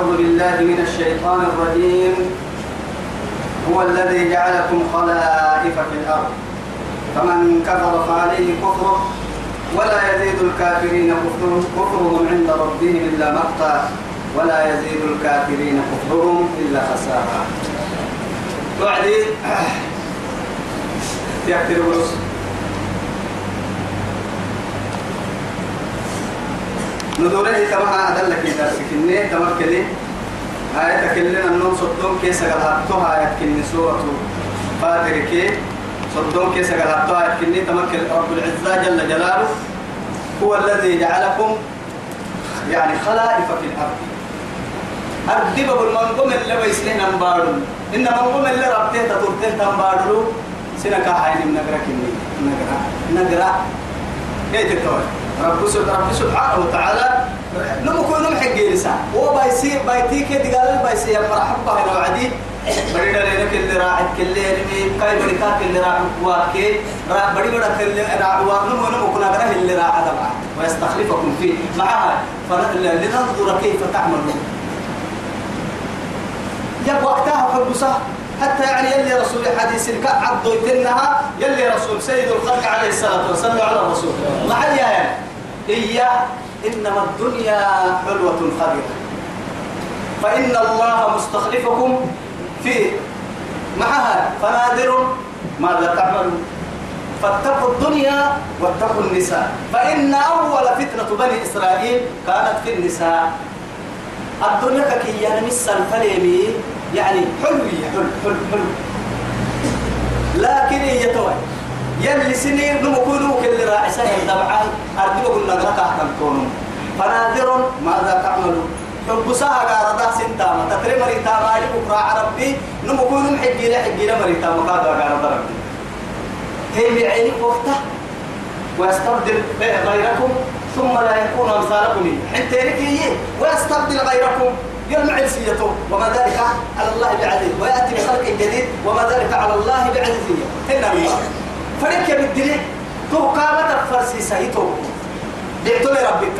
أعوذ بالله من الشيطان الرجيم. هو الذي جعلكم خلائف في الأرض. فمن كفر فعليه كفره ولا يزيد الكافرين كفرهم, كفرهم عند ربهم إلا مقتا ولا يزيد الكافرين كفرهم إلا خسارة وعدي يكتب الرسل ندوره تما أدلك إذا سكني تمر كلي آية تكلنا النوم صدوم كيس قلعتها آية كني سورة فاتر كي صدوم كيس قلعتها آية كني تمر رب العزة جل جلاله هو الذي جعلكم يعني خلائف في الأرض. أردب بالمنظوم اللي بيسلين أنبارو إن منظوم اللي ربته تطرته تنبارو سنكا حين نقرأ كني نقرأ. نقرأ. كيف تتوجه رب رب سبحانه وتعالى نمو كل نم حق جلسة هو بايسي بايتي كده قال بايسي مرحبا هنا وعدي. بدي دلنا كل راعي كل اللي كاي بدي كل راعي واكي. راع بدي كل راعي واك نمو نمو كنا كنا اللي راعي هذا معه ويستخلفكم فيه. معها. فلننظر كيف تعملون. يا وقتها فبصه حتى يعني يلي رسول حديث الكعب ضيتنها يلي رسول سيد الخلق عليه الصلاة والسلام على الرسول. مع يعني إياه. إنما الدنيا حلوة خبيرة. فإن الله مستخلفكم في معها فنادر ماذا تعملون؟ فاتقوا الدنيا واتقوا النساء. فإن أول فتنة بني إسرائيل كانت في النساء. الدنيا كي يعني مثل فليمي يعني حلو حلو حلو حلو. لكن هي توي يلي سنين نمكونوا كل طبعا أردوا قلنا لك أحكم كونوا فناظر ماذا تعملون؟ حب ساها قاردا سنتاما تتري مريتا مالي بكرا عربي نمكونوا محجي لحجي لمريتا مقادا قاردا ربي. هي بعينك وقته ويستبدل غيركم ثم لا يكون أمثالكم. حتى ويستبدل غيركم. يوم عرسيته وما ذلك على الله بعزيز ويأتي بخلق جديد وما ذلك على الله بعزيزية هنا الله فريق بالدليل تو قامت فرسي سيتو دعتو لربك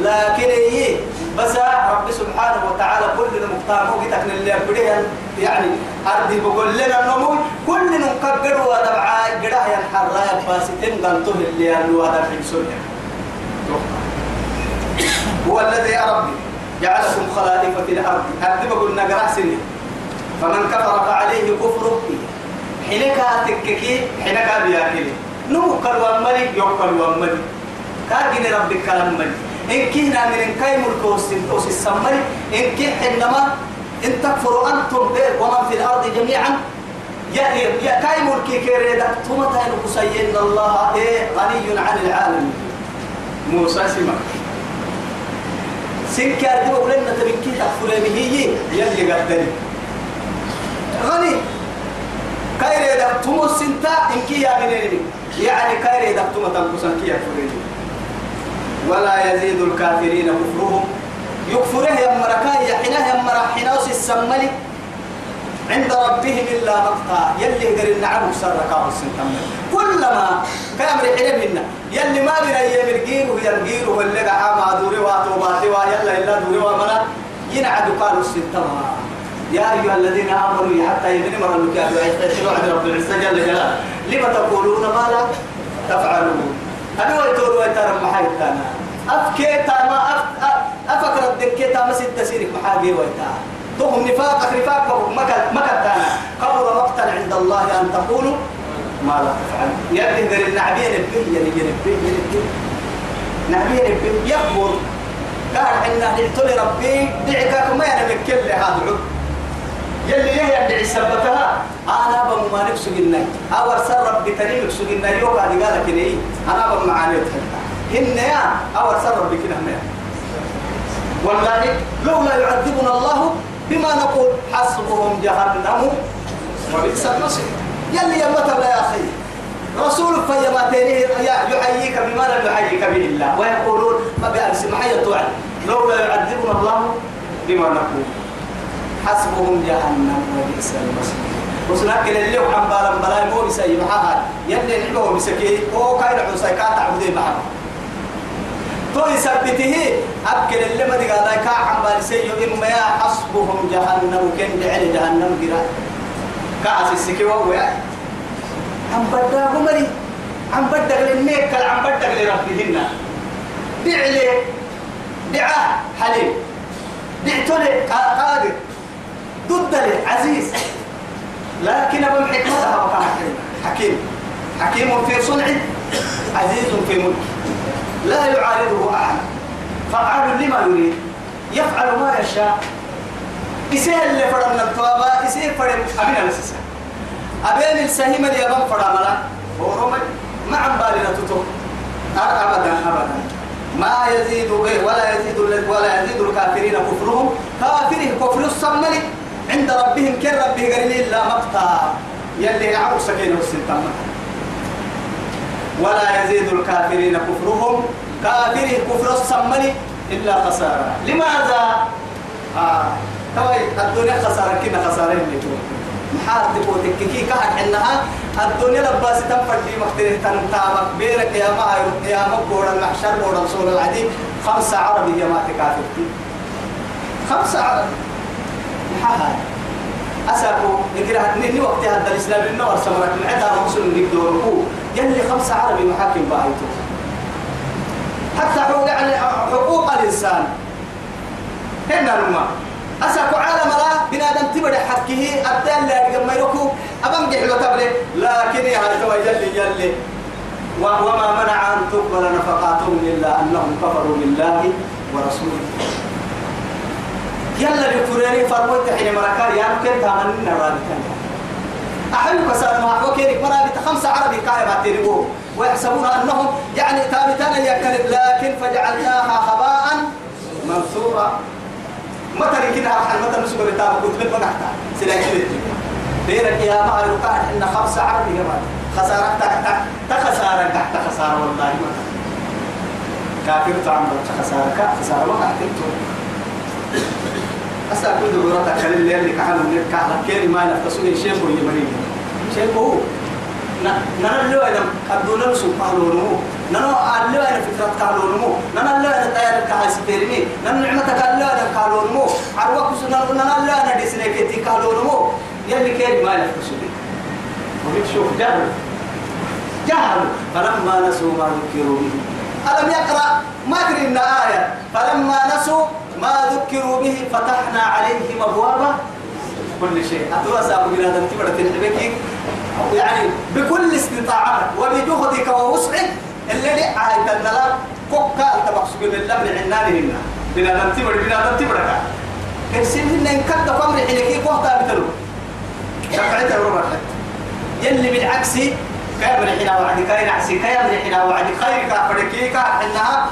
لكن إيه؟ بس رب سبحانه وتعالى كل المختار وقتك اللي بديه يعني أرضي بقول لنا النمو كل نقبر ودبعا قراه ينحر فاسدين. قلتوه اللي يلو هذا في هو الذي يا ربي جعلكم خلائف في الأرض. أكتب قلنا قرأ سنة. فمن كفر فعليه كفره. حينك تككي حينك بياكلي. نوكل وملي يوكل وملي كاجن ربك كلام ملي. إن كنا من إن كاي ملك وسنتوس السمري إن كي حينما إن تكفروا أنتم ومن في الأرض جميعا يا يا كاي ملك كيريدا ثم تاين كسيين الله إيه غني عن العالمين موسى سمك سنك أردو ولنا تبكي تغفر به يلي قدري. غني. كايري دكتوم السنتا إنك يا منيني يعني كايري دكتوم تنقصن كي يكفرين ولا يزيد الكافرين كفرهم. يكفره يا مركا يحنا يا مرحنا السملي عند ربهم إلا مقطع. يلي قر النعم سرقا السنتم كلما كامر حلمنا يلي ما الجيل وهي الجيل واللي قاعد دوري واتوباتي ويلا إلا دوري ومنا ينعد قالوا السنتم يا أيها الذين آمنوا حتى يبني مرة المكافئ ويستشهدوا عند رب العزة جل جلاله. لما تقولون ما لا تفعلون أنا ويتوروا ويترم محايتنا أفكيتا ما أف أفكر الدكيتا ما ست سيرك محاجي ويتها تهم نفاق نفاق مكة مكة كبر مقتا عند الله أن تقولوا ما لا تفعل يقدر النعبية نبيه ينبيه ينبيه نعبية نبيه يكبر قال إن قلت ربي دعك ما أنا مكل هذا يلي يهي أدعي سبتها أنا بم ما نفسه جنة أول سر ربي تريم نفسه جنة قال كني أنا بم معاني هن يا أول سر ربي كنا والله لولا يعذبنا الله بما نقول حسبهم جهنم. وبئس المصير. يلي يمتى يا أخي؟ رسول فيما تينيه يحييك بما لم يحييك به الله. ويقولون ما بأمس محيا توعد. لولا يعذبنا الله بما نقول. حسبهم جهنم وبئس المصير. وسنك اللي هو عم بالم بلاي مو بسي محاها يلي نحبه بسكي هو كاين عوسى كات عبدي محمد تو يثبته. أكل اللي ما دقا ذاك عم بالسيو إما يا حسبهم جهنم. كن دعي جهنم قرا كاس السكي ويا عم بدأ عمري عم بدأ للنيك. عم بدأ لربهن. دعلي دعاء حليم. دعتلي قادر ضد عزيز لكن أبو حكمتها وكان حكيم. حكيم. في صنع عزيز في ملك. لا يعارضه أحد. فعال لما يريد. يفعل ما يشاء. إسيه اللي فرنا التوابا إسيه فرن أبين الأساسة أبين السهيم اللي يبان فرنا ملا ورمى ما عم بالنا تتو أبدا أبدا. ما يزيد ولا يزيد ولا يزيد الكافرين كفرهم. كافره كفر الصمل عند ربهم كن ربه قال إلا مقتا يلي نعم سكينه السلطان ولا يزيد الكافرين كفرهم. كافره كفر الصمل إلا خسارة. لماذا؟ آه. توي الدنيا خسارة كنا خسارة اللي محال تبو تككي كهر حنها الدنيا لباس تنفر في مختلف تنتابك. بيرك يا ما يا مقبور المحشر بور رسول العديد. خمسة عربي يا ما تكافرتي خمسة عربي محال أسأكو نقرأ نني وقت هذا الإسلام النور سمرك من عدا رسول نقدره يلي خمسة عربي محاكم بايته حتى يعني حقوق الإنسان. هنا الماء أساكو عالم لا بنادم تبدأ حكيه أبدال لا يقم يركو. أبم جحلو تبلي. لكن يا هل توا يلي يلي وما منع أن تقبل نفقاتهم إلا أنهم كفروا بالله ورسوله. يلا بفريني فرموت حين مركار يا كن تامن نراد أحلك سال ما هو كيرك مرابط خمسة عربي كاية تيربو ويحسبون أنهم يعني ثابتان يكذب لكن فجعلناها خباء منثورا. متى كده حل متى نسوق بتاع كنت من بنحتا سلاكيد بيرك يا ما ركع إن خمسة عربي يا خسارة تحت تخسارة تحت خسارة والله ما كافر تعمل خسارة خسارة ما أسا كل دورة كل اللي اللي كحلو اللي كحلو كيري ما نفسه شيء هو. يمرين شيء هو نحن لو أنا كدونا سبحانه نمو نحن ألو أنا فكرة نمو. نحن ألو أنا تيار نحن نعمة كالو أنا كالو نمو. عروة كسنا نحن ألو أنا ديسنا كتي كالو نمو. يلي كيري ما نفسه وهيك شوف؟ جهل. جهل. فلما نسوا ما ذكروا به ألم يقرأ؟ ما قرنا آية. فلما نسوا ما ذكروا به فتحنا عليهم أبواب كل شيء. سابوا بنا دم تبرة الحبكي يعني بكل استطاعتك وبجهدك ووسعك. اللي عايد النلا كوكا تبقى من الله من عنان هنا بنا دم تبرة بنا دم تبرة. كرسين هنا إن كنت قمر حينك كوكا بتلو شفعت الرمى يلي بالعكس كامل حنا وعدك كاين عكسي كامل حنا وعدك خير كافركي كأنها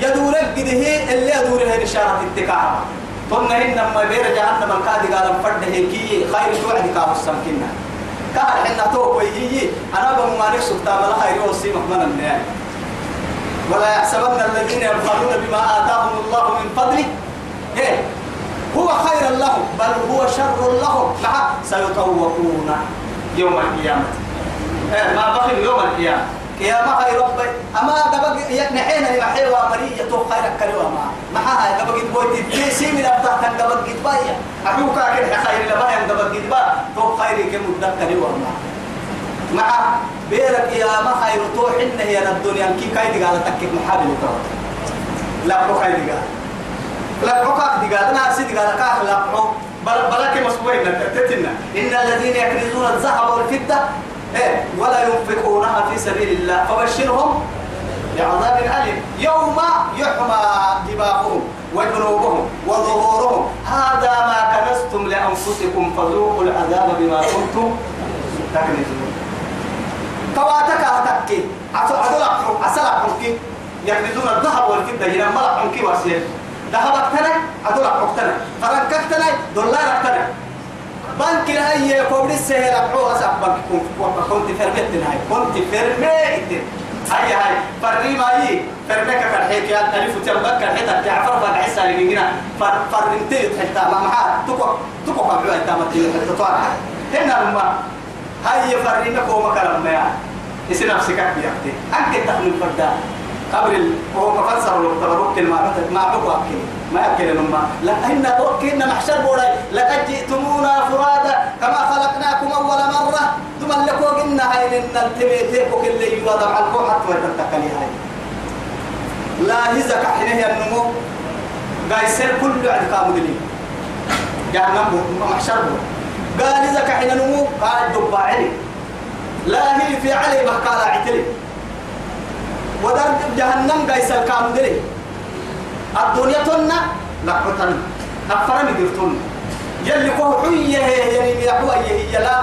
يدور القده اللي يدور هي إشارة التكاهة قلنا إنما بير جهنم الكاد قال فرده كي خير توعد كاف السمكنا كار حنا تو هي أنا بممارك سبتا بلا خير وصي مكمنا النهاية. ولا يحسبن الذين يبخلون بما آتاهم الله من فضله. إيه؟ هو خير لهم بل هو شر لهم. مع سيطوقون يوم القيامة. إيه؟ ما بخل يوم القيامة. يا ما هاي ربي. أما دبق نحين المحيوة مرية تو خيرك كلوا ما. ما هاي دبق بوي تيسي من أبدا كان دبق جدبايا أبوك كده خير لبايا دبق جدبا تو خيري كمدة كلوا ما. مع بيرك يا ما خير تو حنا هي الدنيا كي كاي دقال تكك محابل تو لا بو خير دقال لا بو كاك دقال أنا أسي دقال كاك لا بو بل بلك مسوين تتنا إن الذين يكنزون الذهب والفضة ولا ينفقونها في سبيل الله. فبشرهم بعذاب أليم. يوم يحمى دماغهم وجنوبهم وظهورهم. هذا ما كنستم لأنفسكم فذوقوا العذاب بما كنتم تكنزون. تواتك أتكي عسل حمكي يكنزون الذهب والفضة. هنا ملك حمكي واسير ذهب اكتنا عدل اكتنا فرنك اكتنا دولار اكتنا بنك لا يقول السهل أبعو أسأل بنك كنت فرمت هاي كنت فرمت هاي هاي. فرمي ما هي. فرمك كالحيك يا ألف تنبك كالحيك تعرف بعد عيسى اللي هنا فر فرمت حتى ما معها تكو تكو قبل أنت ما تيجي تطلع هنا لما هاي فرمك وما كلام ما يصير نفسك بيحتي أنت تخلو الفردان. قبر وهو مفسر لو تبرك ما ما أكل. ما أكل لما لا إن توكلنا محشر بوراي لقد جئتمونا فرادا كما خلقناكم أول مرة. ثم لكو قلنا هاي لنا التميتيك وكل يوضع الكو حتى وتتكلي هاي لا هزك حينه النمو. قايسر كل عد كامدني جهنم محشر بو. قال إذا كحين النمو قال دبا علي لا هي في علي ما قال عتلي. ودار جهنم قايس الكام دري الدنيا تنا لقطن أفرم درتون يلي كوه حية يعني يحوى هي لا.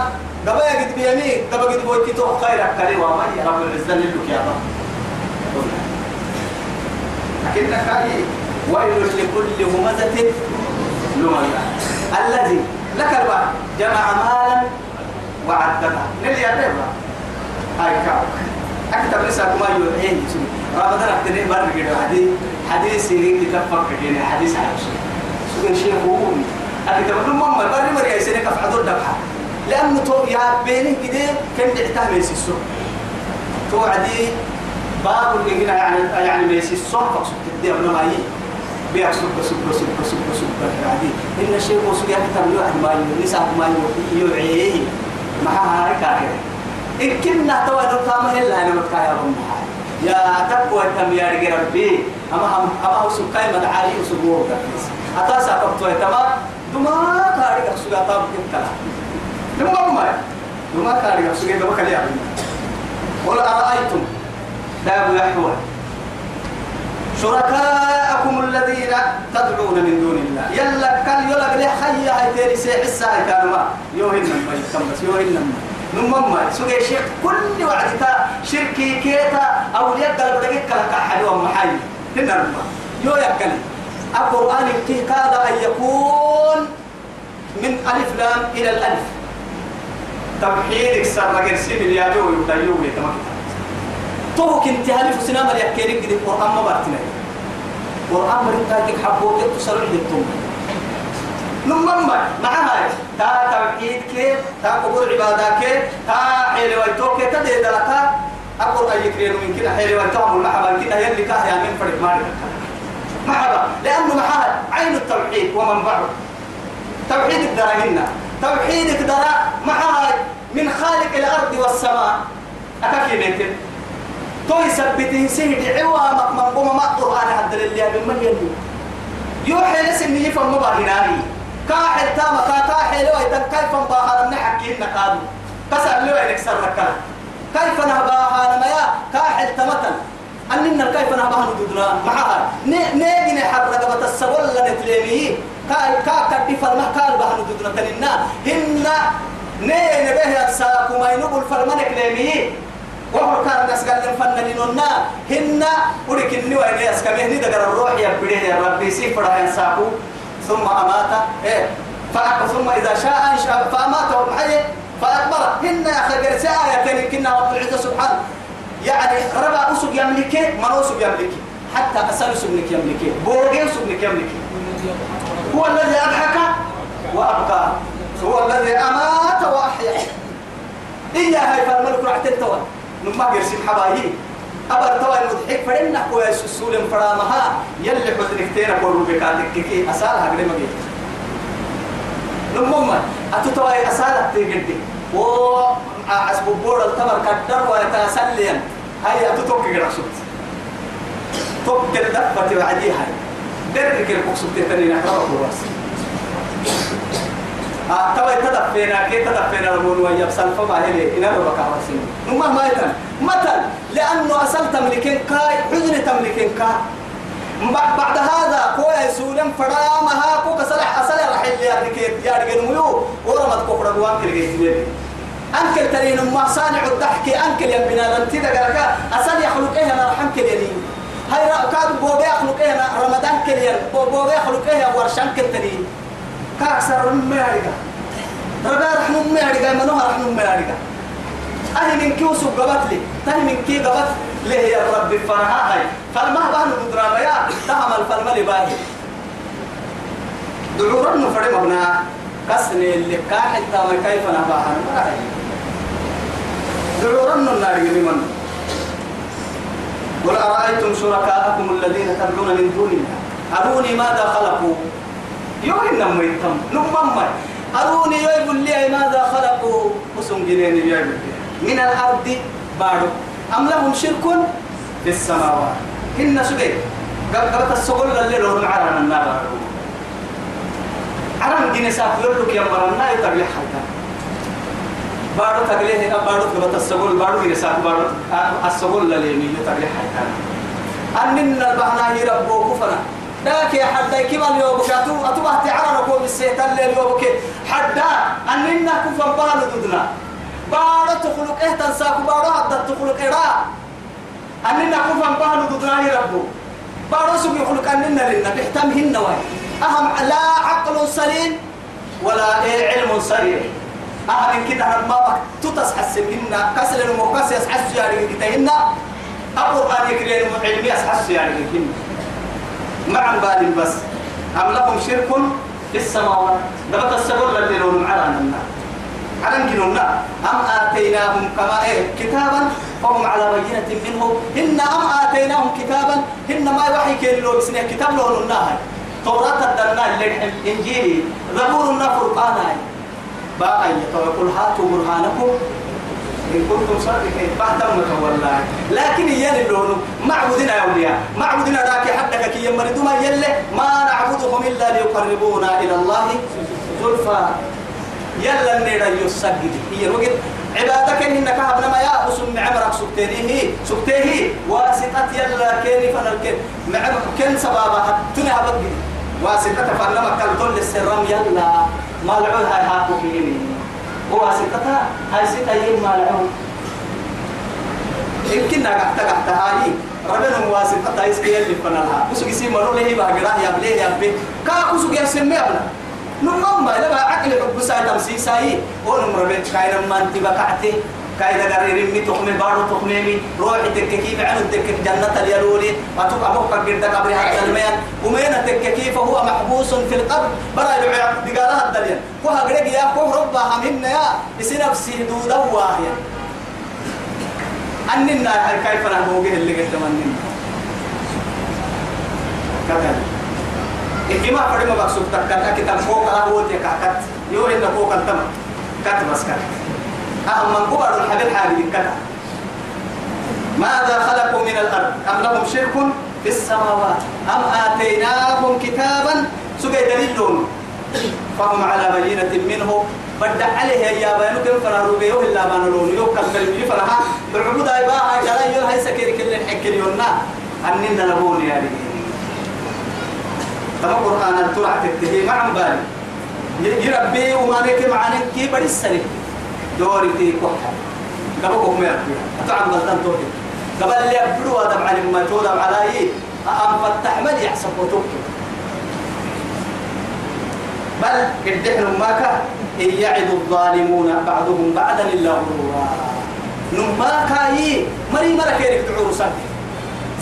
قبا يجد بيمي قبا يجد بويتي تو خيرك كريم وما يا رب العزة لك يا رب لكن كاي ويل لكل همزة لمزة. الذي لك البعض جمع مالا وعدده. نلي يا هاي أكتب لسا كما يوحين رمضان أكتب بر كده. حديث حديث سيرين كتاب فكر كده. حديث عايش سوى شيء هو أكتب له ماما بر مريا سيرين كف عدود دبحة لأنه تو يا بيني كده كم دعتها ميسيسو توعدي باب اللي هنا يعني يعني ميسيسو فقصد تدي أبنا ما يجي. بيع سب سب سب سب سب عادي إن الشيء سجى كتاب له ما نساء ما يوعيه. ما هاي كاره إن كنا توا نتام هلا أنا متكايا بمها يا تقوى تم يا رجال ربي. أما هم أما هو سكاي مدعالي وسبوه كريس أتاسا كبتوا تمام دما كاري كسوغا تام كنتا دما ما دما كاري كسوغا دما كلي أبي قل أرأيتم؟ داب يحوى. شركاءكم الذين تدعون من دون الله. يلا كان يلا بلي حي هاي تيري سي حسا كانوا يوهن ما يتم يوهن ما نمم سوى شيخ كل وعدك شركي كيتا أولياء قلب لك كلك حلوة محي هنا نمم يو يكل القرآن كاد أن يكون من ألف لام إلى الألف. توحيدك سر غير سيب اليابي ويبتليو لي تمام توك انت هلف سنام اليكيرك دي القرآن ما بارتنا القرآن مرتاك حبوك تصرح للتوم نمم معها تا توحيد كيف تا قبول عبادة كيف تا حيل ويتوك تدي دلتا. أقول أي كريم من كده. حيل ويتوك المحبة كده يلي كاه يا من فرق مالك. محبة. لأنه محال عين التوحيد ومنبعه. توحيد الدرجنا توحيد الدرا معها من خالق الأرض والسماء. أكاكي بيتر تو يثبته سيدي. عوامك من قوم ما قرآن حد لله بمن يلي. يوحي لسن يفهم مباهناني. كاحل تاما كاحل لو يتن كيف باهر نحكي نقادو كسر لو ينكسر ركلا كيف نهباها يا كاحل تمتن؟ أننا كيف نهباها ندودنا معها. نيجي نحر رقبة السبول لنتليمي كا كا كدي فرما كال بها ندودنا تننا هن نين به الساكو ما ينقل فرمانك ليمي وهو كان الناس قال لهم فن لنا هن ولك النوى إلي أسكمه ندقر الروح يا بديه يا ربي. سيفر ينساكو ثم أمات إيه ثم إذا شاء أنشأ فأماته محي فأكبر. هن قرسي آية كنا رب العزة سبحانه. يعني ربع أسب يملكه من أسب يملكه حتى أسل سبنك يملكه بوغي سبنك يملكه هو الذي أضحك وأبقى. هو الذي أمات وأحيا. إياها فالملك رعت التوى نما قرسي حبايي أبر توا المضحك فرنا كويس السول فرامها. يلي حزنك تينا كورو بكاتك كي أسالها ما قلت نمما أتتوا أسالك تيجدي و أسبو بور التمر كدر ويتسليا هاي أتتوك قد أقصد توك الدفة وعديها. درك القصد تتنين أحرار الراس آه توا تدفينا كي تدفينا المون ويبسل فما هلي إنا ربك عواسين نما ما يتن. مثل لأنه أصل تملكين كاي حزن تملكين كاي بعد هذا كوي سولم فرامها كو كسلح أصل رحيل يا ركيت يا رجل ميو. ورمت كفر دوام كل جيت أنكل ترين ما صانع الضحك أنكل يا بنا لن تدقى أصل يخلق إيه أنا رحم كليني هاي كاد بوبي يخلق إيه رمضان كليان بوبي يخلق إيه ورشان كلتني كأكثر من مارجا ربا رحم من مارجا منوها رحم من مارجا أهل من كيو سوق قبت لي تهي من كي قبت ليه يا رب فرها هاي فالما بان مدرا يا تهم الفلم لباهي دعورا نفرم ابنا كسني اللي كاحل تام كيف نباها دعورا النار من قل أرأيتم شركاءكم الذين تدعون من دون الله؟ أروني ماذا خلقوا؟ يوين نما يتم نما أروني يقول لي ماذا خلقوا؟ وسم جنين يقول من الأرض بارو أم لهم شرك في السماوات؟ إن سبيل قبل السقول اللي لهم عرنا النار عرم جنس أخلوك يا مرنا يتبلي حتى بارو تقليه بارو قبل السقول بارو جنس بارو. السقول اللي يتبلي حتى أننا البحنا هي ربو كفنا ذاك يا حدا كما اليوم كاتو أتوه تعرف نقول السيتان اليوم كي حدا أننا كفن بارو دودنا بارو تخلق إيه تنساك بارو حدا تخلق إيه أننا كفن دودنا هي ربو. بارو سوق يخلق أننا لنا. بيحتمهن واي أهم لا عقل سليم ولا إيه علم سليم أهم كده ما بك تتصحسبهن كسر المقص يسحس يعني كتهن القرآن يكرين علمي يسحس يعني كتهن مع بال بس. أم لهم شرك في السماوات؟ دبت السبب الذي لهم على النار. على جنونا أم آتيناهم كما إيه كتابا؟ فهم على بينة منه إن أم آتيناهم كتابا؟ إن ما يوحي كين لو بسنة كتاب لو نناها توراة الدنا اللي إنجيلي زبور النفرقانا باقي يقول هاتوا برهانكم. إن كنتم صادقين فاهتم والله. لكن يلي اللون معبودنا يا أولياء. معبودنا ذاك حدك كي يمردوا ما يلي ما نعبدهم إلا ليقربونا إلى الله زلفى. يلا النيرا يسجد. هي الوقت. عبادك إنك هبنا ما يا أسم عمرك. سكتيه سكتيه واسطة يلا كيني فنالكين معمر كن سبابها. تنها بقي واسطة فنما كالدول السرام. يلا ما العون هاي كيني واسطتها هاي ستة يم ما العون يمكن نقعت قعت هاي ربنا واسطة يسكي اللي فنالها بسوك يسير مرو ليه بقراه يا بليه يا بيه كا بسوك يسمي أبنا نمم ما لما عقل حب ساي تمسي ساي ونمر بيت كاين ما بقعتي كاين غير رمي تخمي بارو تخمي روحي تككي بعد تكك جنة اليلولي. وتبقى مخك قرد قبر حتى الميان. ومين تككي فهو محبوس في القبر برا يلعب دقالها الدليل وها قرق يا كوه ربها منا يا. يسي نفسي دودا واهيا أننا كيف نهوجه اللي قد مننا كذلك إكما فرد ما بقصد تكتا كتاب فوق على هو تكاكت يو إن فوق التم كت بس كت. أهم من قبر الحبيب حاجة كتا ماذا خلقوا من الأرض؟ أم لهم شرك في السماوات؟ أم آتيناهم كتابا؟ سجى دليل فهم على بينة منه بدع عليه يا بينو كم فرارو بيو إلا ما نلون يو كمل يفرها بعبود أيباها جلا يو هاي سكير كل الحكي يونا أننا نبون يا رجال تما قرآن الترع تكتهي مع بالي يربي وما نك معانك كي بدي السنة. دوري تي كوحة قبل كم يربي أتعب بلدان توكي. قبل اللي يبدو هذا مع ما تودا على أم فتح مل يحسب وتوكي. بل الدحن ماك إن يعد الظالمون بعضهم بعدا إلا غرورا. نماكا هي. مري مركيرك تعور سنتي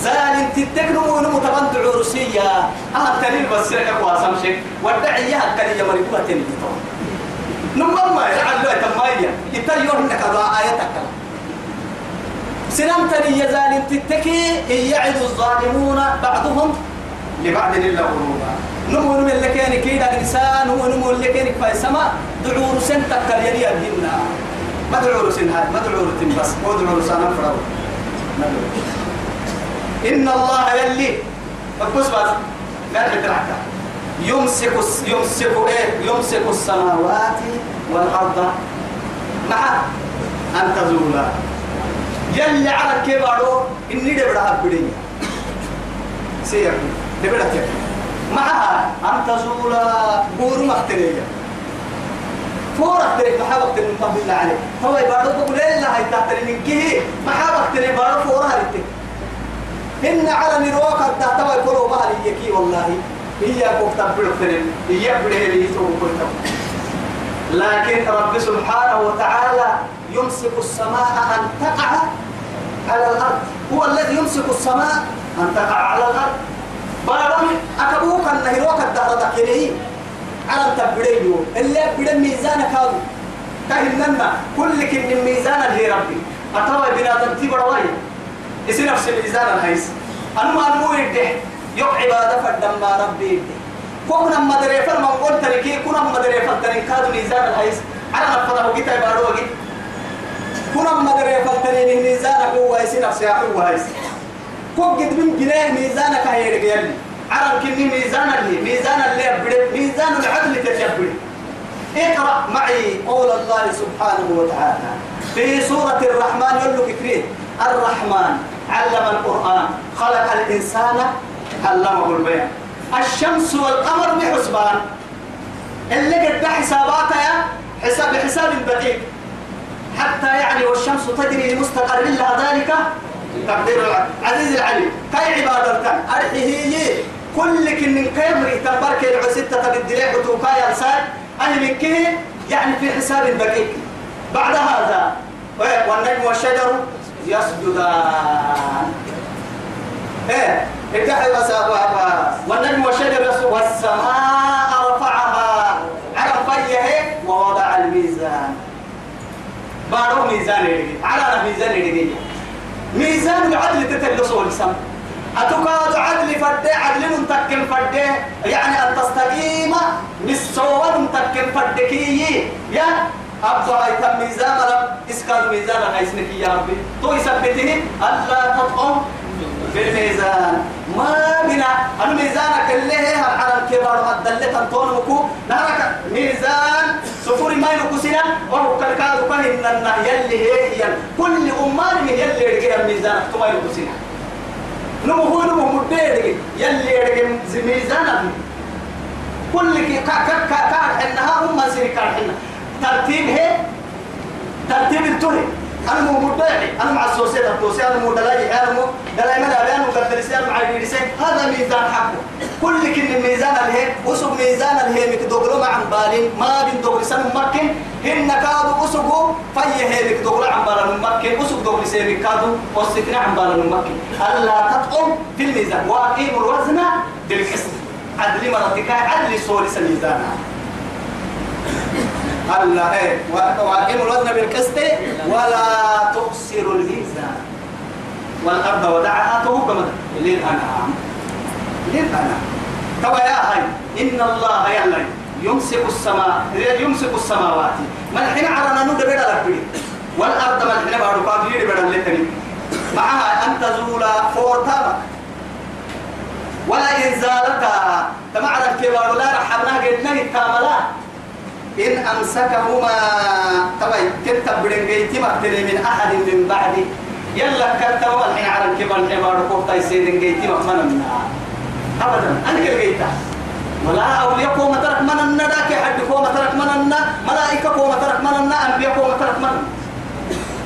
زال تتكنو ونمو تبان عرسية أهم تنين بس لك واسم شيء ودعي يا كلي ما تنين نمم ما يلعن له تمايا يتريون لك هذا آياتك. سنم تني يزال تتكي يعد الظالمون بعضهم لبعض إلا غرورا. نمو اللي كان كيدا إنسان نمو نمو اللي كان كفاية سما. دعور سنتك يلي الدنا ما دعور سن هاي ما دعور بس. مو دعور سنة فرو إن الله يلي. بس. بس قال بترعك يمسك يمسك إيه؟ يمسك السماوات والأرض. مع أن تزولا يلي على كبارو إني دبرها بدنيا سير. دبرها كيف معها أن تزولا بور مختلية. فورك تريك محابك تريك بالله عليك. هو يبارو بقول لا هاي تحتري من كيه محابك تريك بارو فورها لتك إن على نروك التهتوى يقولوا بها ليكي والله. هي كفتر بلوكترين هي بلهي لكن رب سبحانه وتعالى يمسك السماء أن تقع على الأرض. هو الذي يمسك السماء أن تقع على الأرض. بارم أكبوك النهروك الدهر ذكريه على تبريو اللي بدأ ميزانك هذا. كهننا كل كن ميزان اللي ربي. أتوى بنادم تبرواي. إسي نفس ميزان الهيس. أنو أنو يده يوم عبادة فدم ما ربي كنا مدري فلما قلت لك كنا مدري فلتني كاد ميزان الهيس على نفضه كتاب بارو وجد كنا مدري فلتني ميزانك هو يسي نفسي هو هيس كوك قد من جنيه ميزانك هي رجالي عرب كني ميزان اللي ميزان اللي أبدي ميزان العدل تجبري اقرأ معي قول الله سبحانه وتعالى. في سورة الرحمن يقول لك الرحمن علم القرآن. خلق الإنسان علمه البيان الشمس والقمر بحسبان. اللي قد حساباتها حساب حساب دقيق حتى يعني والشمس تجري لمستقر لها ذلك. تقدير عزيز العليم كاي عبادة أرحيه كل كن كامري تبارك العسيتة بالدليل وتوكايا الساد أهل كه يعني في حساب دقيق بعد هذا والنجم والشجر يسجدان. إيه افتح والنجم والشجر والسماء رفعها. على فيه ووضع الميزان. بارو ميزان على ميزان يدقي ميزان العدل تتلصه السم أتقاد عدل فدي عدل متكن فدي. يعني أن تستقيم بالصواب متكن فدكي يا أبا هيتم ميزان رب إسكاد ميزان هيسنك يا ربي. تو يثبته ألا تطعم في الميزان ما بنا. الميزان كله على الكبار الدلة تنطون مكو نهرك ميزان. سفور ما ينقصنا وهو كالكاد فهن النهي يلي هي كل أمان من يلي رجع الميزان ثم ينقصنا نمو هو نمو مدير يلي رجع ميزان كل كي كا كا كا كا إنها هم سيري كارحنا. ترتيب هي. ترتيب التوهي أنا مو مدعي أنا مع السوسية التوسية أنا مو دلاي أنا مو دلاي ماذا أنا مو قدر أنا مع الرئيسين هذا ميزان حقه. كل كن الميزان اللي هي وسق ميزان اللي هي مكدوغلو مع بالين ما بين دوغل سن ممكن. هن كادو وسقو في هي مكدوغلو عن بالين ممكن. وسق دوغل سي مكادو وسكنا عن بالين ممكن. ألا تطعم في الميزان. وأقيم الوزن بالقسط. عدل مرتكا عدل سوري الميزان ألا إيه؟ وأقيموا الوزن بالقسط ولا تخسروا الميزان والأرض ودعها توكما للأنعام. للأنعام. توا يا هاي إن الله يعلم يمسك السماء يمسك السماوات. ما الحين عرنا نود بدا لك والأرض ما الحين بارو كافير بدا لك معها أن تزول فورتامك ولا إن زالتا. تمعنا الكبار لا رحمنا قدنا التاملا إن أمسكهما طبعا كتب بدنجيتي مقتل من أحد من بعدي. يلا كتب الحين على الكبار الحمار كوفتا يسيدن جيتي مقمنا. أبدا أنا كل جيتا ولا أولياء كوما ترك من الندى حد كوما ترك من النا ملائكة كوما ترك من النا أنبياء كوما ترك من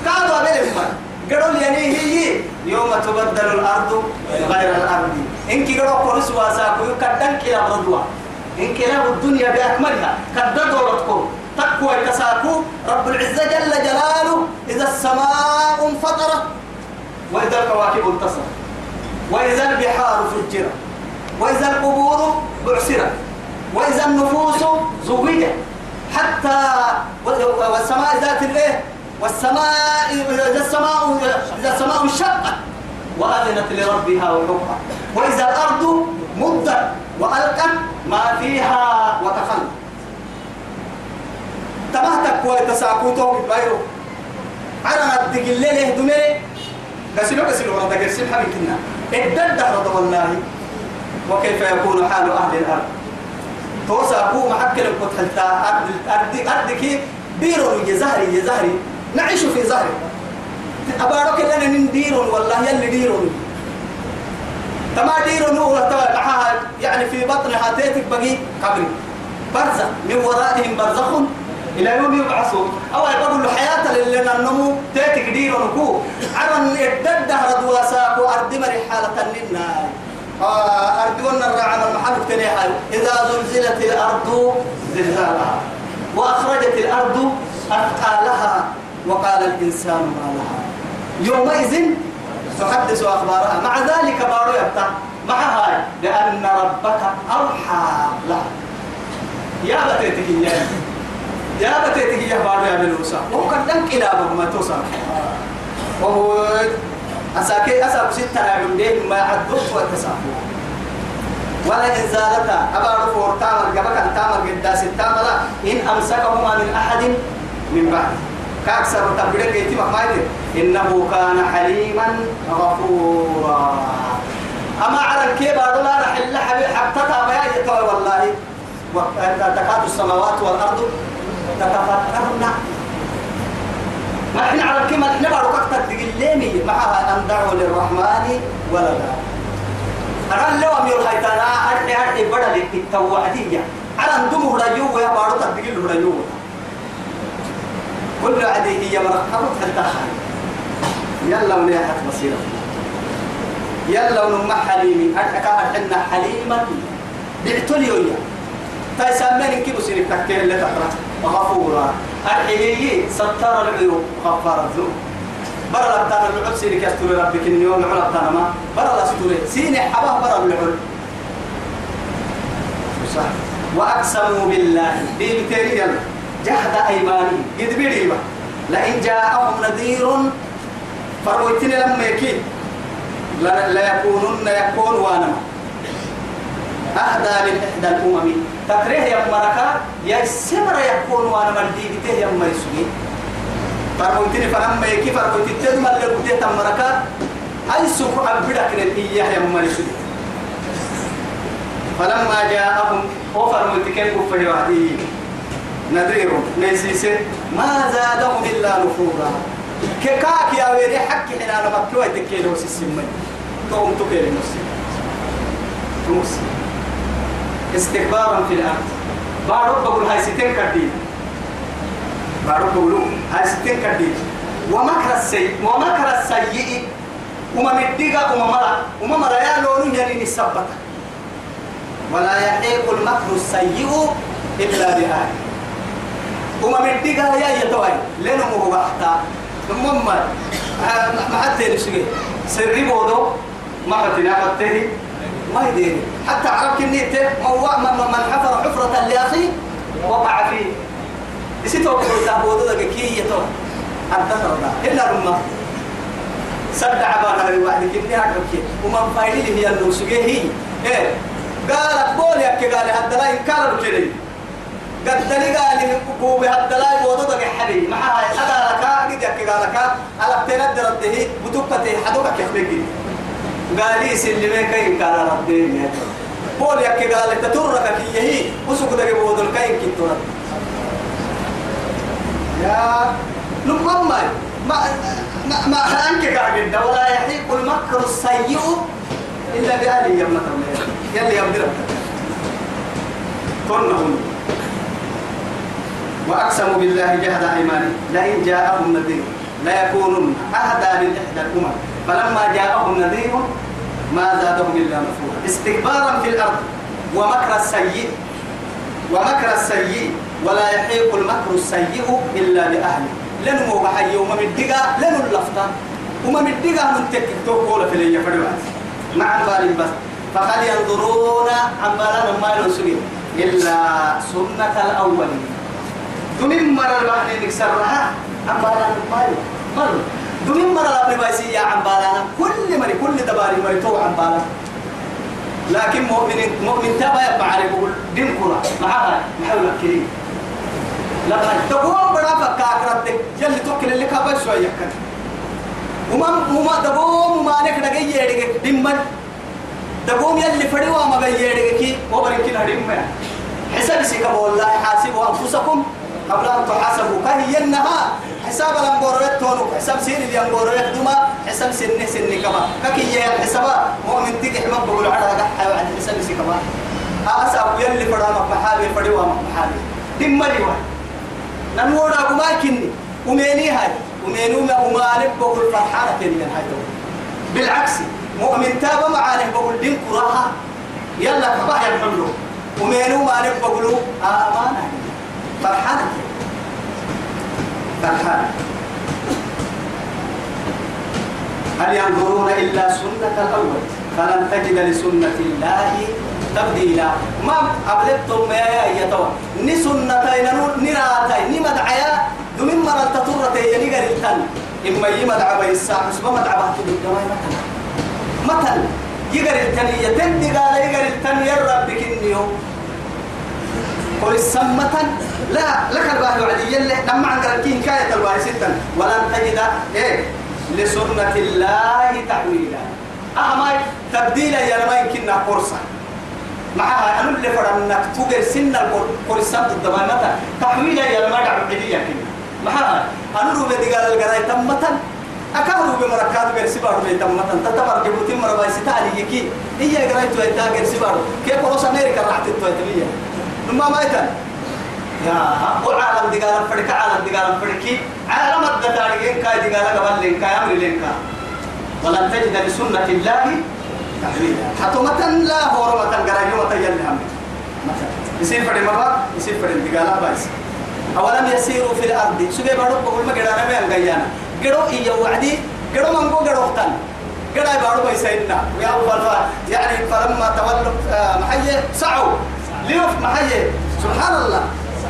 كادوا أبدا قالوا يعني هي يوم تبدل الأرض غير الأرض. إنك قالوا كورس واساكو يكدن كلا ردوا انقلاب الدنيا بأكملها. قد دورتكم. تقوى كساكو. رب العزة جل جلاله. إذا السماء انفطرت وإذا الكواكب انتصرت وإذا البحار فجرت وإذا القبور بعثرت وإذا النفوس زوجت حتى والسماء ذات الإيه؟ والسماء إذا السماء إذا السماء انشقت وأذنت لربها وحقها. وإذا الأرض مدت وألقت ما فيها وتخلت تمهتك ويتساكوتو بايرو أنا أدق الليل يهدمني قسلو قسلو رضا قرسل حبيبنا ادد رضا والله. وكيف يكون حال أهل الأرض؟ توساكو محكل القتلتا أرض أرض أرض كي بيرو يزهري يزهري نعيش في زهري. أبارك لنا ندير والله يلي ديرون تما ديرو نور معها يعني في بطنها تيتك بقي قبري برزخ من ورائهم برزخ إلى يوم يبعثون. أو يقول له حياة اللي ننمو تيتك ديرو نكو. عرن ادد دهر دواساك وأرد مري حالة لنا أرجونا الرعم المحل تنيحل إذا زلزلت الأرض زلزالها وأخرجت الأرض أثقالها وقال الإنسان ما لها. يومئذ تحدث أخبارها. مع ذلك بارو يبتع. مع هاي لأن ربك أوحى لها يا بتيتك يا. يا بتيتك يا بارو يا بلوسا وهو قد دنك إلى ما توصل. وهو أساكي أساك ستة عبدين ما عدوك وتسافوا ولا إن زالتا أبا رفور تامر قبك تامر قداس التامر. إن أمسكهما من أحد من بعد. كأكثر تبرك يتم ما إنه كان حليما غفورا. أما على الكيب أقول رح الله حبيب حتى تابعي يتوى والله. تكاد السماوات والأرض تتفكرن ما إحنا على الكلمة إحنا بارو كتر تقليني معها أن دعوا للرحمن ولدا. أنا لو أمير هايتانا أرحي أرحي بدل التوعدية. على أندم هديو يا بارو تقل هديو كل عدي هي مرحبا تلتخل يلا ونيحت مصيرة يلا ونما حليمي. أرحكا أرحنا حليما بعتلي ويا. تسمين كيف سيرك تكتير اللي تقرأ غفورا الحقيقي ستار العيوب. غفار الذنوب. برا لبتان العود سيرك يستر ربك اليوم العود لبتان ما. برا لستر سيني حباه برا صح وأقسموا بالله. دي بتيري جهد أيماني. قد بيريبا لئن جاءهم نذير فرويتني لما يكيد لا يكونن يكون وأنا. أهدى من إحدى الأمم. تكره يا مركا يا سمر يكون وأنا مردي بته يا مرسوي فرموتني فلما يكي فرموتي تدم اللي بديت مركا. أي سوق عبدك إياه يا مرسوي فلما جاءهم هو فرموتي كيف كفر وحدي؟ نذير نسيس ما زادهم إلا نفورا. كاك يا ويري حكي حنا لما كوي تكيلو سيسمي. توم تكيلو نسي نسي استكبارا في الأرض. بارو بقول هاي ستين كردين. بارو بقولوا هاي ستين كردين. ومكر السيء ومكر السيء. وما مدقا وما مرا وما مرا يا لون يلين السبت ولا يحيق المكر السيء إلا بأهله وما مدقا يا يتوي لأنه هو بحتا ثم ما حتى نسوي سري بودو ما حتى فتيه ما يديني. حتى عرب كنيته من حفر حفرة لأخي وقع فيه. يسيتو بقول تابو ده كي يتو حتى ترى إلا رما سد عبانا الواحد كني عرب كي. ومن فايلي هي النوسجي هي. إيه. قال بول يا كي قال هذا لا ينكر كذي. قد بو بهذا لا يبودو ده حبي مع هاي هذا لك قد يا كي قال لك على تندر ده بتوقته حدوك كيف قال لي سلمي كاين كان ربين بول يك قال تترك كي هي. وسوق ده بود الكاين كنت يا لما ما ما ما أنك قاعد ولا يحيق المكر السيء إلا بأهله يا مكر يلي يبدر كنهم وأقسموا بالله جهد أيمانهم لئن جاءهم نذير ليكونن أهدى من إحدى الأمم. فلما جاءهم نذير ما زادهم إلا نفورا. استكبارا في الأرض ومكر السيء ومكر السيء ولا يحيق المكر السيء إلا بأهله لن هو بحي وما مدقا لن اللفتا وما مدقا من تكتوك ولا في لي فريوات مع بال بس. فقد ينظرون عمالا ما ينسوا إلا سنة الأولين. دمين مرة البحر نكسرها عمالا ما ينسوا دمين مرة لا بايسي يا عمبالانا كل مري كل دباري مري تو عمبالا لكن مؤمن مؤمن تابع يبقى عليه بقول دين كرة معها محاولة كريم لما تقوم بڑا فكاك ربك يلي توكل اللي كابا شوية كان وما وما دبوم وما نك دقي يدك دمن دبوم يلي فريوا ما بي يدك كي وبركين هدم حساب سيكا والله حاسبوا أنفسكم قبل أن تحاسبوا كهي إنها حساب الأنبورويت تونو. حساب سين اللي أنبورويت دوما. حساب سن سن كما. كي يا حسابا مؤمن تيجي حمام بقول على قحة وعد حساب سي كما. أسأب يلي فرامك محابي فريوا محابي دم مريوا نمورا وما كني. وميني هاي. ومينو ما ومالك بقول فرحانة تاني هاي بالعكس مؤمن تابا معاني بقول دين كراها. يلا كبا يحملوا ومينو مالك بقولوا آه أمانة فرحانة فرحانة هل ينظرون إلا سنة الأول؟ فلن تجد لسنة الله تبديلا. ما أبلغتم يا يا توا ني سنتين نراتين ني مدعيا. دمين مرة تطرتي يني قريتان إما يما دعبا الساعة بس ما دعبا تدوي مثلا. مثلا. يقر التنية تندي قال يقر التنية ربك إنيو قل السمة لا لك الباهي وعدي. يلي لما عن قال كاية الواهي ستا. ولن تجد إيه؟ لسنة الله تحويلا أما تبديلا يا ما يمكننا قرصة معها أنا اللي فرنك تقر سن القرصة الدمامة تحويلا يا ما دعوا عدية كنا معها أنا رو بدي قال القراي تمة أكاهرو بمركات غير سبارو بي تمة تتبر جبوتي مرباي ستالي يكي. هي قراي تو إتا غير سبارو كيف قرص أمريكا راح تتوي تبيه نما ما يتن يا وعالم دي قال فرق عالم دي قال فرقي عالم الدتارين كاي دي قال قبل لين أمر لين ولن تجد لسنة الله تحويلا. حتى لا هو رمة قراي يوم تيجي هم فرد مرة يصير فرد دي قال بايس. أولم يسيروا في الأرض؟ سبي بارو بقول ما قدرنا بيان قيانا. قدروا إيه وعدي قدروا من قو قدروا أختن. قدروا بارو بيسينا ويا أول يعني فلما تولوا آه محيي سعوا. ليف محيي سبحان الله.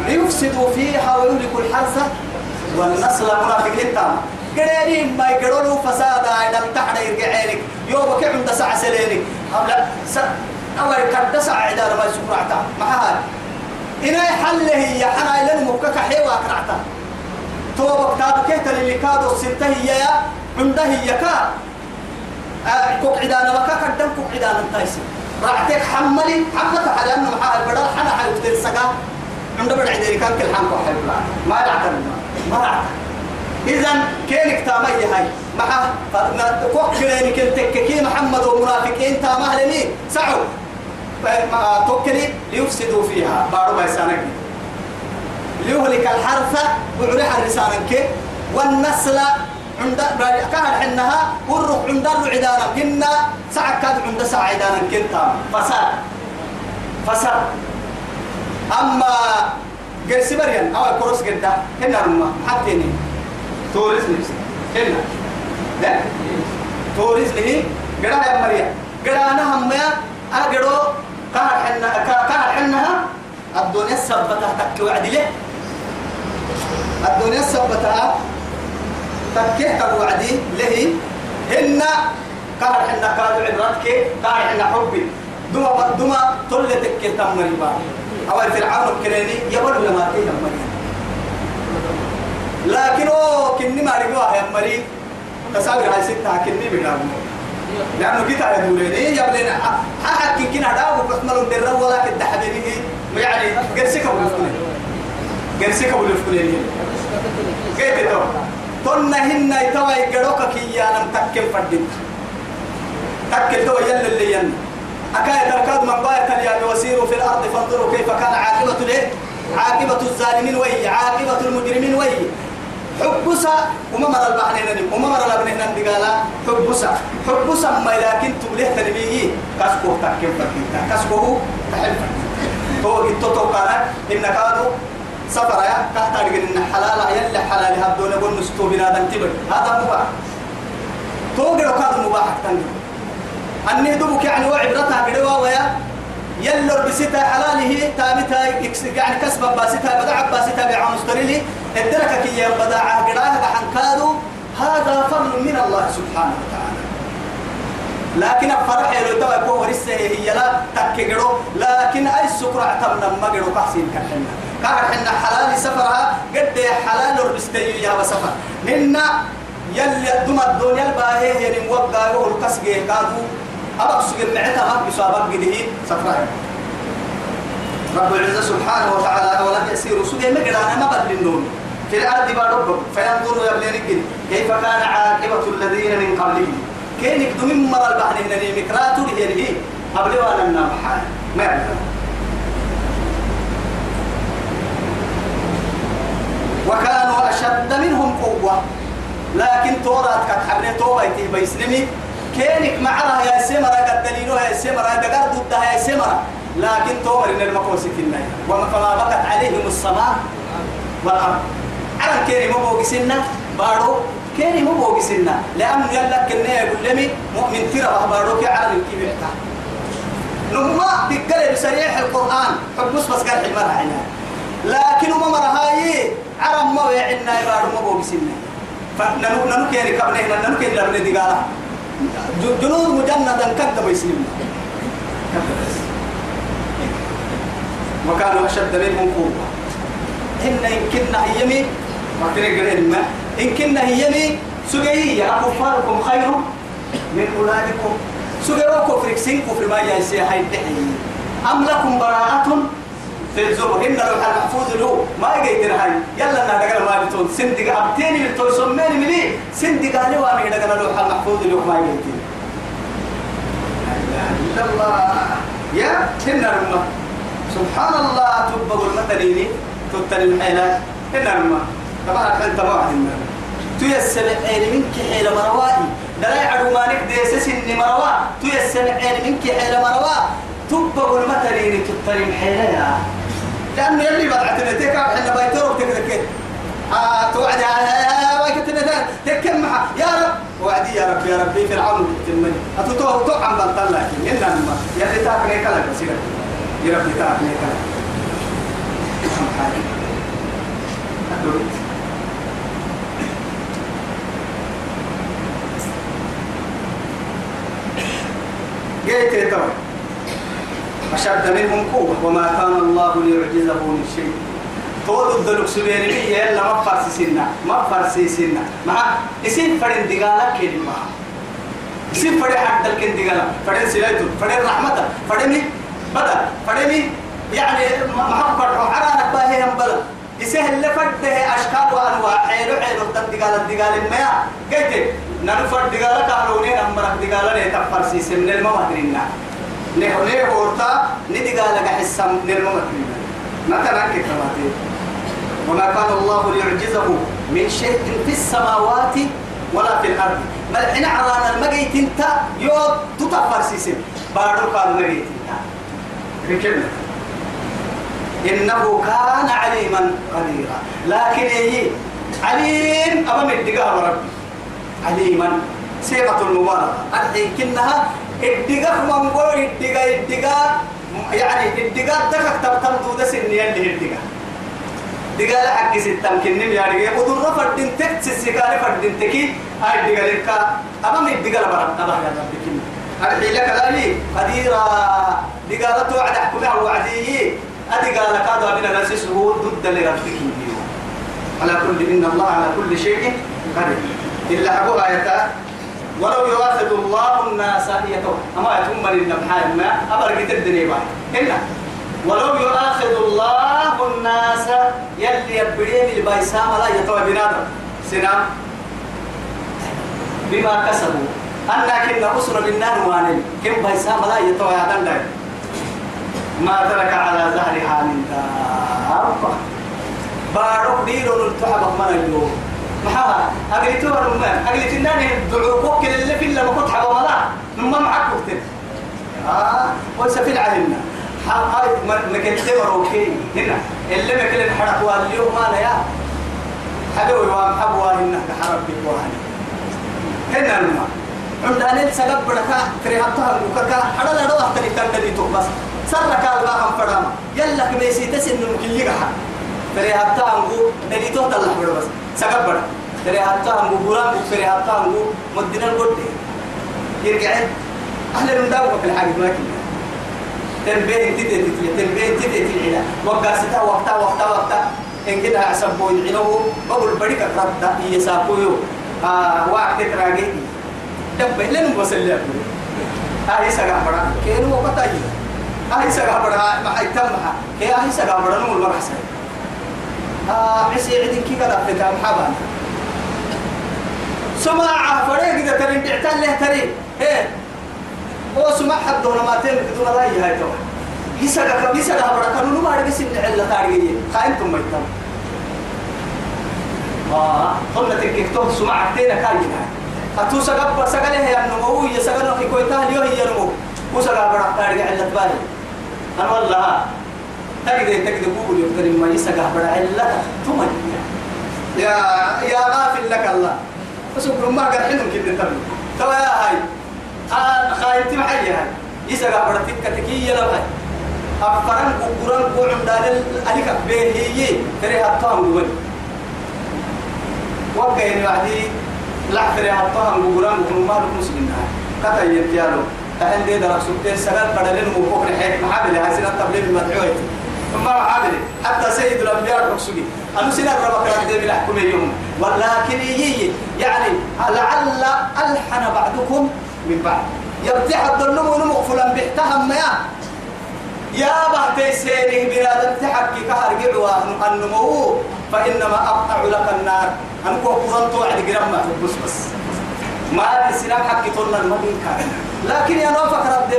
ليفسدوا فيها ويهلكوا الحرث والنسل منافقين تام قدرين ما يقدروا فسادا إذا تحت يرجعينك يوم كيف عند ساعة سلينك؟ أولا س أول كرد ساعة عدار ما يسكر عتا معها إنا حل هي حنا لن مكك حيوا كرعتا تو كتاب كهت اللي كادو ستة هي يا؟ عنده هي كا. كوك عدانا وكا كدم كوك عدانا تايسي رعتك حملي. حملت على أنه محل بدل حنا حيوتر سقا عنده بدل عدري كان كل حنكو حيولا ما يعتمد ما يعتمد إذا كينك تامي هاي. مع كوك كيني كنتك محمد ومنافقين تامه لني. سعوا. توكلي ليفسدوا فيها. بارو بيسانك ليهلك الحرث وعرح الرسانك والنسل عند كان حنها والروح عند العدانا كنا ساعة كاد عند ساعة عدانا كنتا فساد. فساد. أما قرس بريان أو كروس قدا هنا رما حتىني توريس نفسي هنا. لا توريس ليه قدا يا مريم. قدا أنا هم يا أقدروا كهر حنا كهر حنها الدنيا سبتها تك وعد له الدنيا سبتها تكيه تك وعدي له هن كهر حنا كادو عبرتك كهر حنا حبي. دما دما تلتك تمري با أول فرعون الكريني يقول لما كيه مريم لكن هو كني ما رجوا يا مريم تساوي هاي ستة كني بيجابوا لأنه كده على دولين إيه يا بلنا حق كنا داو بحمل در ولا كده حبيبي يعني قرسك أبو الفلان قرسك أبو الفلان كيف تو تنا هنا يتوى يقروك كي أنا متكل فردين تكل تو يلا اللي ين أكاية تركض من باية اليابي وسيروا في الأرض. فانظروا كيف كان عاقبة الإيه؟ عاقبة الظالمين وهي عاقبة المجرمين وهي حبسا وما مر البحرين وما مر الابنين دقالا حبسا حبسا ما لكن تبليه تنبيه كسكو تكيم فكيتا كسكو تحل. تو اتو قال إن كادو سفر يا تحت إن حلال يلا حلال هبدون يقول نستو بنادم تبر هذا مباح. تو قالوا كادو مباح تنجي أني دوبك يعني وعبرتها قدوا ويا. يلو بسيتا حلاله تامتا يعني كسب باسيتا بدع باسيتا بعون مستريلي. كي يبدع قراها حنكادو هذا فضل من الله سبحانه وتعالى. لكن الفرح لو توا يكون ورثة هي لا تكجرو لكن أي سكر أعتمنا ما جرو كحسين كحنا. كحنا حلال سفرها قد حلال ربستي يا بسفر. ننا يلي الدنيا الباهي هي موقع والكسجي كادو. أبقى سجل معتها ما بيسابق قده سفرها رب العزة سبحانه وتعالى ولم يسيروا سجل مقرانا ما بدل النوم في الأرض بارب فينظروا يبلين كيف كان عاقبة الذين من قبلهم؟ كين يقدم مرة البحر هنا مكراتو هي هي قبل وأنا النام حال ما يعرف وكانوا أشد منهم قوة. لكن تورات كانت حبني توبة يتي بيسلمي كينك معها يا سمرة قد دليلها يا سمرة دقار ضدها يا سمرة. لكن تومر إن المكوس كنا. وما فما بقت عليهم السماء والأرض. على كيري مو بوقسنا بارو كيري مو بوقسنا لأنه يلا كنا يقول لمي مؤمن ترى بارو كي على الكبير نما بقل بسريح القرآن. حب بس قال حمار عنا لكن ما مرة هاي عرم ما وعنا بارو مو بوقسنا فننو ننو كيري كبنه ننو كيري لبنه دقالة. جنود مجندا كذب يسلم وكانوا أشد منهم قوة. إن إن كنا هيمي ما ما. إن كنا هيمي سجية أكفاركم خير من أولادكم. سجوا كفر سين كفر ما هاي الدحين أم لكم براءة؟ في الزبر إن المحفوظ له ما يجي هاي. يلا أنا دقل ما بتون سندق أبتيني بتون سمين ملي سندق عليه وأنا دقل لو المحفوظ له ما يجي لا الله. يا هنا رمى. سبحان الله تبقى المتنيني تتني الحيلة. هنا رمى. طبعا أنت ما عندنا تيسر عين منك حيل مروائي دلا يعدو مالك ديسس إني مروا تيسر عين منك حيل مروا تبقى المتنيني تتني الحيلة لأنه يلي بدعتنا تكا حنا بايتورو تكذا آه توعد يا بايتنا تكم معها يا رب. وعدي يا رب يا ربي فرعون تمني أتوتو تو بطل لكن إن ما يلي تاكني كلا بسيرة يا رب تاكني كلا جيت تو أشد منهم قوة وما كان الله ليعجزه من شيء. تود الدلوك سبيني بي يلا ما فرسي سنة ما فرسي سنة. مع اسم فرن دقالة كلمة. اسم فرن حد الكن دقالة فرن سلايتو فرن رحمة فرن مي بدل فرن مي يعني محبة وحرانك باهي هم بدل اسه اللي فرده أشكال وأنواع. حيلو حيلو تدقالة دقالة ما قلت ننفر دقالة كهروني نمرك دقالة نتفرسي سنة الممهرين نه نه هورتا ندي قال لك حسام نرمم مثلا كتباتي وما كان الله ليعجزه من شيء في السماوات ولا في الأرض. بل حين عرانا المجيت أنت يو تطفر سيسم. بارو كان مجيت أنت. إنه كان عليما قديرا. لكن إيه؟ عليم. أبا مدقها ربي عليما. صيغة المبالغة. الحين كنها الدقاق من قول الدقاق الدقاق يعني الدقاق دقاق تبتم دودة سنية اللي الدقاق دقاق حق ستم كنم يعني ودور فردين تك سسكاري فردين تكي هاي الدقاق لك. أمام الدقاق برد أبا يا رب كنم هذه لك لالي قديرة دقاق توعد حكمها وعدي. أدقاق لك هذا من الأساس هو ضد لربك على كل إن الله على كل شيء قدير. إلا أبو آيات ولو يؤاخذ الله الناس يتوه أما يتم من النبحاء ما أبرق الدنيا بعد. هنا ولو يؤاخذ الله الناس يلي يبريم البيسام لا يتوه بنادم سنام بما كسبوا. أنا كنا أسر بالنار وانين. كم بيسام لا يتوه يعدن ما ترك على ظهرها من دابة بارك ديرون التحبك من اليوم. محاها أقلي تور ما أقلي تناني دعوكوك اللي في اللي كنت حبا ملا نما معك وقت. آه. وسفي العلمنا هاي مكنت مروكي هنا. اللي مكل الحرق واليوم ما يا. حبوا وام حبوا هنا حرب بيوان هنا نما عندنا سبب بركة كريهتها وكذا حدا لا دوه تري تندي تو بس. سرك الله هم فرام يلا كميسي تسن كريهتها هو دليل تو تلا بس. سكبر. تري حتى هم بوران تري حتى هم مدينة القد يرجع أهل من داوك في الحاجة ما كنا. تنبيه انت تتي تنبيه تتي العلا وقع ستا وقتا وقتا وقتا إن كده عسبوا يعلو بقول بديك رد هي ساقويو. آه وقت تراجع دب لين وصل له سجع برا. كانوا وقتا يجي. هاي سجع برا. ما هي هاي سجع برا نقول ما حسن آه عسي عدين كي قد أفتها محبان سماعة فريق إذا ترين بيعتال له ترين إيه هو سماع حد دون ما تين بدون لا يهاي تو يسقى كم يسقى برا كانوا ما عرف يسمع إلا تاريخية خاينتم ما يتم آه قلنا تكتب سماع تين كاينا أتو سقى سقى له يا نمو يسقى له في كويتاه اليوم يا نمو وسقى برا تاريخ إلا تبالي أنا والله تجد تجد بقول يقدر ما يسقى برا إلا تمن يا يا غافل لك الله. بس ما قال حلم كده تبي. توا يا هاي. آه خاينتي معي هاي. يسقى برا تكتكية لو هاي. أفرن قرن قرن دال أليك به هي تري هتام دول وقعين وعدي لحفر هاتوها مقران وهم مالك مسلمين. كتا ينتيالو. تحن دي درك سبتين سنة بدلين وفوق نحيك محابل هاي. سنة تبليل المدعوية ثم محابل حتى سيد الأنبياء الرسولي أنو سنة ربك رد بالحكم اليوم ولكن يجي يعني لعل ألحن بعضكم من بعض. يبتح الظلم ونمو فلان بيحتهم ما. يا بحتي سيري بنادم تحكي كهر قعوا النمو فإنما أقطع لك النار. أنكو قرنت وعد قرم بس بس. ما السلام حكي طولنا المدين كان لكن يا نوفك رب دي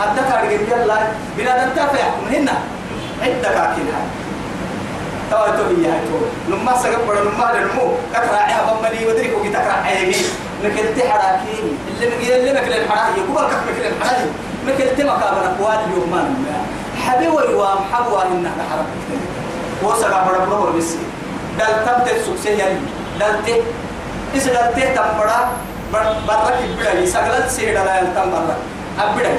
حدك أرجع يلا بنادم تفع يحكم هنا. عدك أكيد هاي. توا تو هي هاي تو لما سقط بڑا لما لنمو كتراعيها بمني ودريك وقي تكراعيها نكل تحراكي اللي مقيل اللي مكل الحراكي. يقول كف مكل الحراكي. مكل تما كابنا قوال اليوم ما حبيوي وام حبوا إنك حرب. وسقى بڑا بڑا بس دل تم تسوق سيال دل ته إذا دل ته تم بڑا برا كبدا يسقلت سيدا لا يلتم برا. أبدا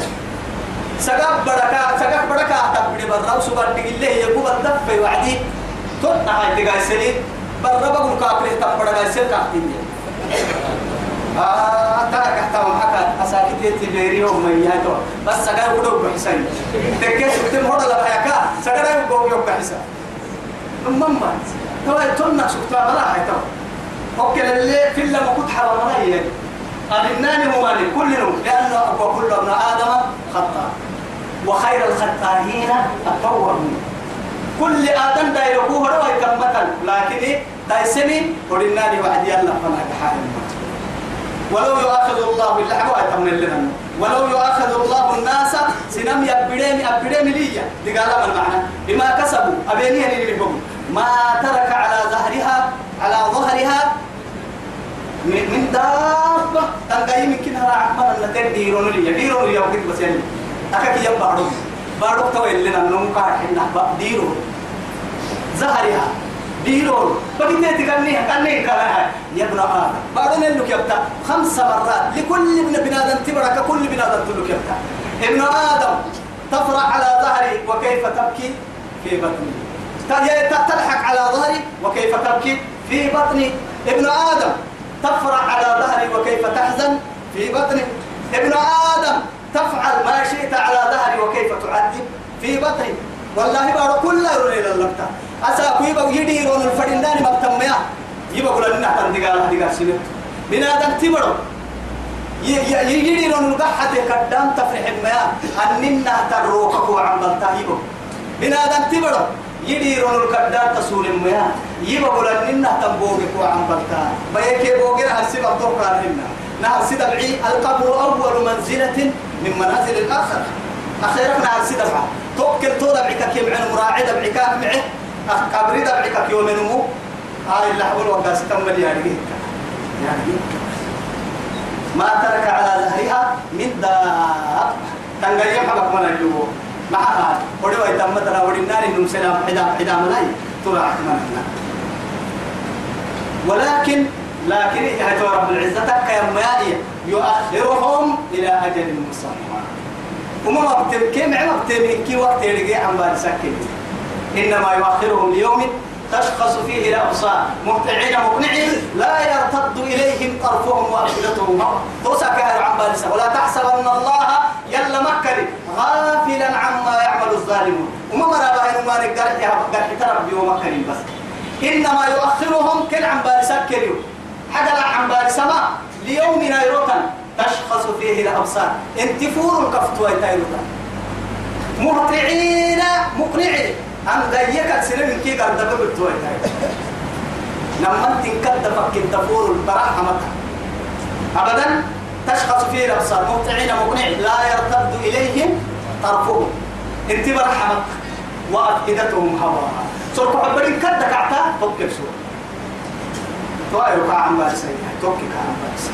سقى بڑا كا سقى بڑا كا تبدي برا وسقى تقول له يقول الدف وعدي تطلع هاي تقال سليم. برا بقول كابري تم بڑا كا سير كاحتين آه ترى كحتم حكا أساكت تبيري يوم ياتو بس سجى ودوك بحسن تكيس بتم هذا لا حكا سجى يوم يوم بحسن نمم تو تنا سكتا بلا حيتو أوكي اللي في اللي ما كنت حرام عليه أبناني هو مالي كلهم لأنه أبو كل ابن آدم خطأ. وخير الخطائين التوابون. كل آدم دايركوه روا يكمتل لكن دايسني ورناني وعدي الله فما كحال. ولو يؤاخذ الله باللعب ويتمن لنا. ولو يؤاخذ الله الناس سنم يبدين يبدين ليا. دي قال ما المعنى بما كسبوا أبيني اللي بقول ما ترك على ظهرها على ظهرها من من دابة. تنقاي يمكن هرا عمل النتين ديرون لي ديرون لي وقت بس يعني أكاك يبقى بارو بارو توي لنا نوم كاحنا ديرون. ظهرها ديرون. بقيت تكني كني كلها يا ابن آدم. بعدين لك يبتا خمس مرات. لكل ابن بنادم تبرك كل بنادم تلك يبتا ابن آدم. تفرح على ظهري وكيف تبكي في بطني. تضحك على ظهري وكيف تبكي في بطني. ابن آدم. تفرح على ظهري وكيف تحزن في بطني ابن آدم تفعل ما شئت على ظهري وكيف تعذب في بطني والله بارو كل يرون إلى اللقطة أسا كويبا يدي يرون الفرندان مكتم يا. يبا كل لنا تندقال هدقال سنت بنادم تبرو. يجي يرون القحة كدام تفرح ما أننا تروكك وعن بلتايبو بنادم تبرو. يدي يرون الكدام تسول ما يبا كل لنا تنبوغك وعن بلتا. بيكي القبر أول منزلة من منازل الآخر. أخيرا نهر سيدبعي توكل تو دبعك كي معن مراعي دبعك معه قبري دبعك يوم نمو. هاي اللي حول وقاس تمل ما ترك على ظهرها من داب. تنقل يحبك من الجو معها ودوا يتم ترى ودنا نم سلام. حدا حدا ملاي. ترى من ولكن لكن يا رب العزة كيما يؤخرهم إلى أجل مسمى. وما مبتم كم مبتم كي وقت يلقي عم بارسكين إنما يؤخرهم ليوم تشخص فيه الأبصار مهطعين مقنعين لا يرتد إليهم طرفهم وأفئدتهم. توسع كاهر عن بارسة ولا تحسبن الله يلا مكري غافلا عما يعمل الظالمون. وما مرى بهن ما نقدر قال تربي ومكري بس. إنما يؤخرهم كل عن بارسة كريو حاجة عن بارسة ما؟ ليوم نيروتن تشخص فيه الأبصار انتفور الكفت ويتايروتا مهطعين مقنعين أم ضيقك سنين كي قد دبر التويتاي لما انت كد فك البراحة متى أبدا تشخص فيه الأبصار. مهطعين مقنعين لا يرتد إليهم طرفهم. انت برحمة وأفئدتهم هواء. سورة عبرين كد كعتا توكل سورة توائر كعام بارسين توكل كعام بارسين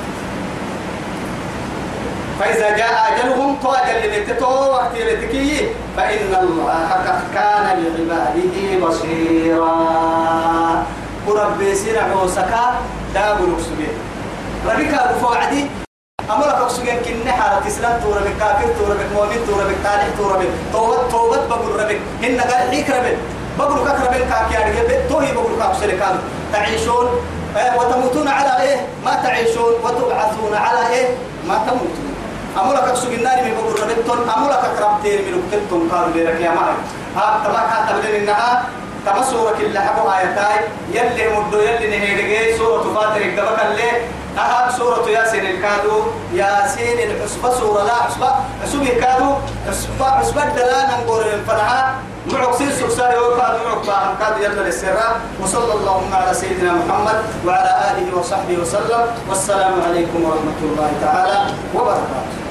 فإذا جاء أجلهم تو أجل لتتو وقت لتكي فإن الله قد كان لعباده بصيرا. ورب سيرا وسكا دابر سبيل ربك أبو عدي أمرك أكسجين كن حالة إسلام تورا بك كافر تورا بك مؤمن تورا بك طالح تورا بك توبت توبت بقول ربك. إن قال حيك ربك. بقول بين كاكي يعني توهي بقول كان. تعيشون آه وتموتون على إيه؟ ما تعيشون وتبعثون على إيه؟ ما تموتون. أمولك أكسوك النار من بقول ربطون أمولك أكرمتين من وقتلتم قالوا لك يا معي. ها تبقى كاتب إنها تما سورة كلا حبو آياتاي يلي مدو يلي نهيرجي سورة فاتر الجبك اللي أها سورة ياسين الكادو ياسين الحسبة سورة لا حسبة حسبة الكادو حسبة حسبة دلان نقول الفرحة معكسين سكساري وقال معك كادو يلا للسراء وصلى اللهم على سيدنا محمد وعلى آله وصحبه وسلم. والسلام عليكم ورحمة الله تعالى وبركاته.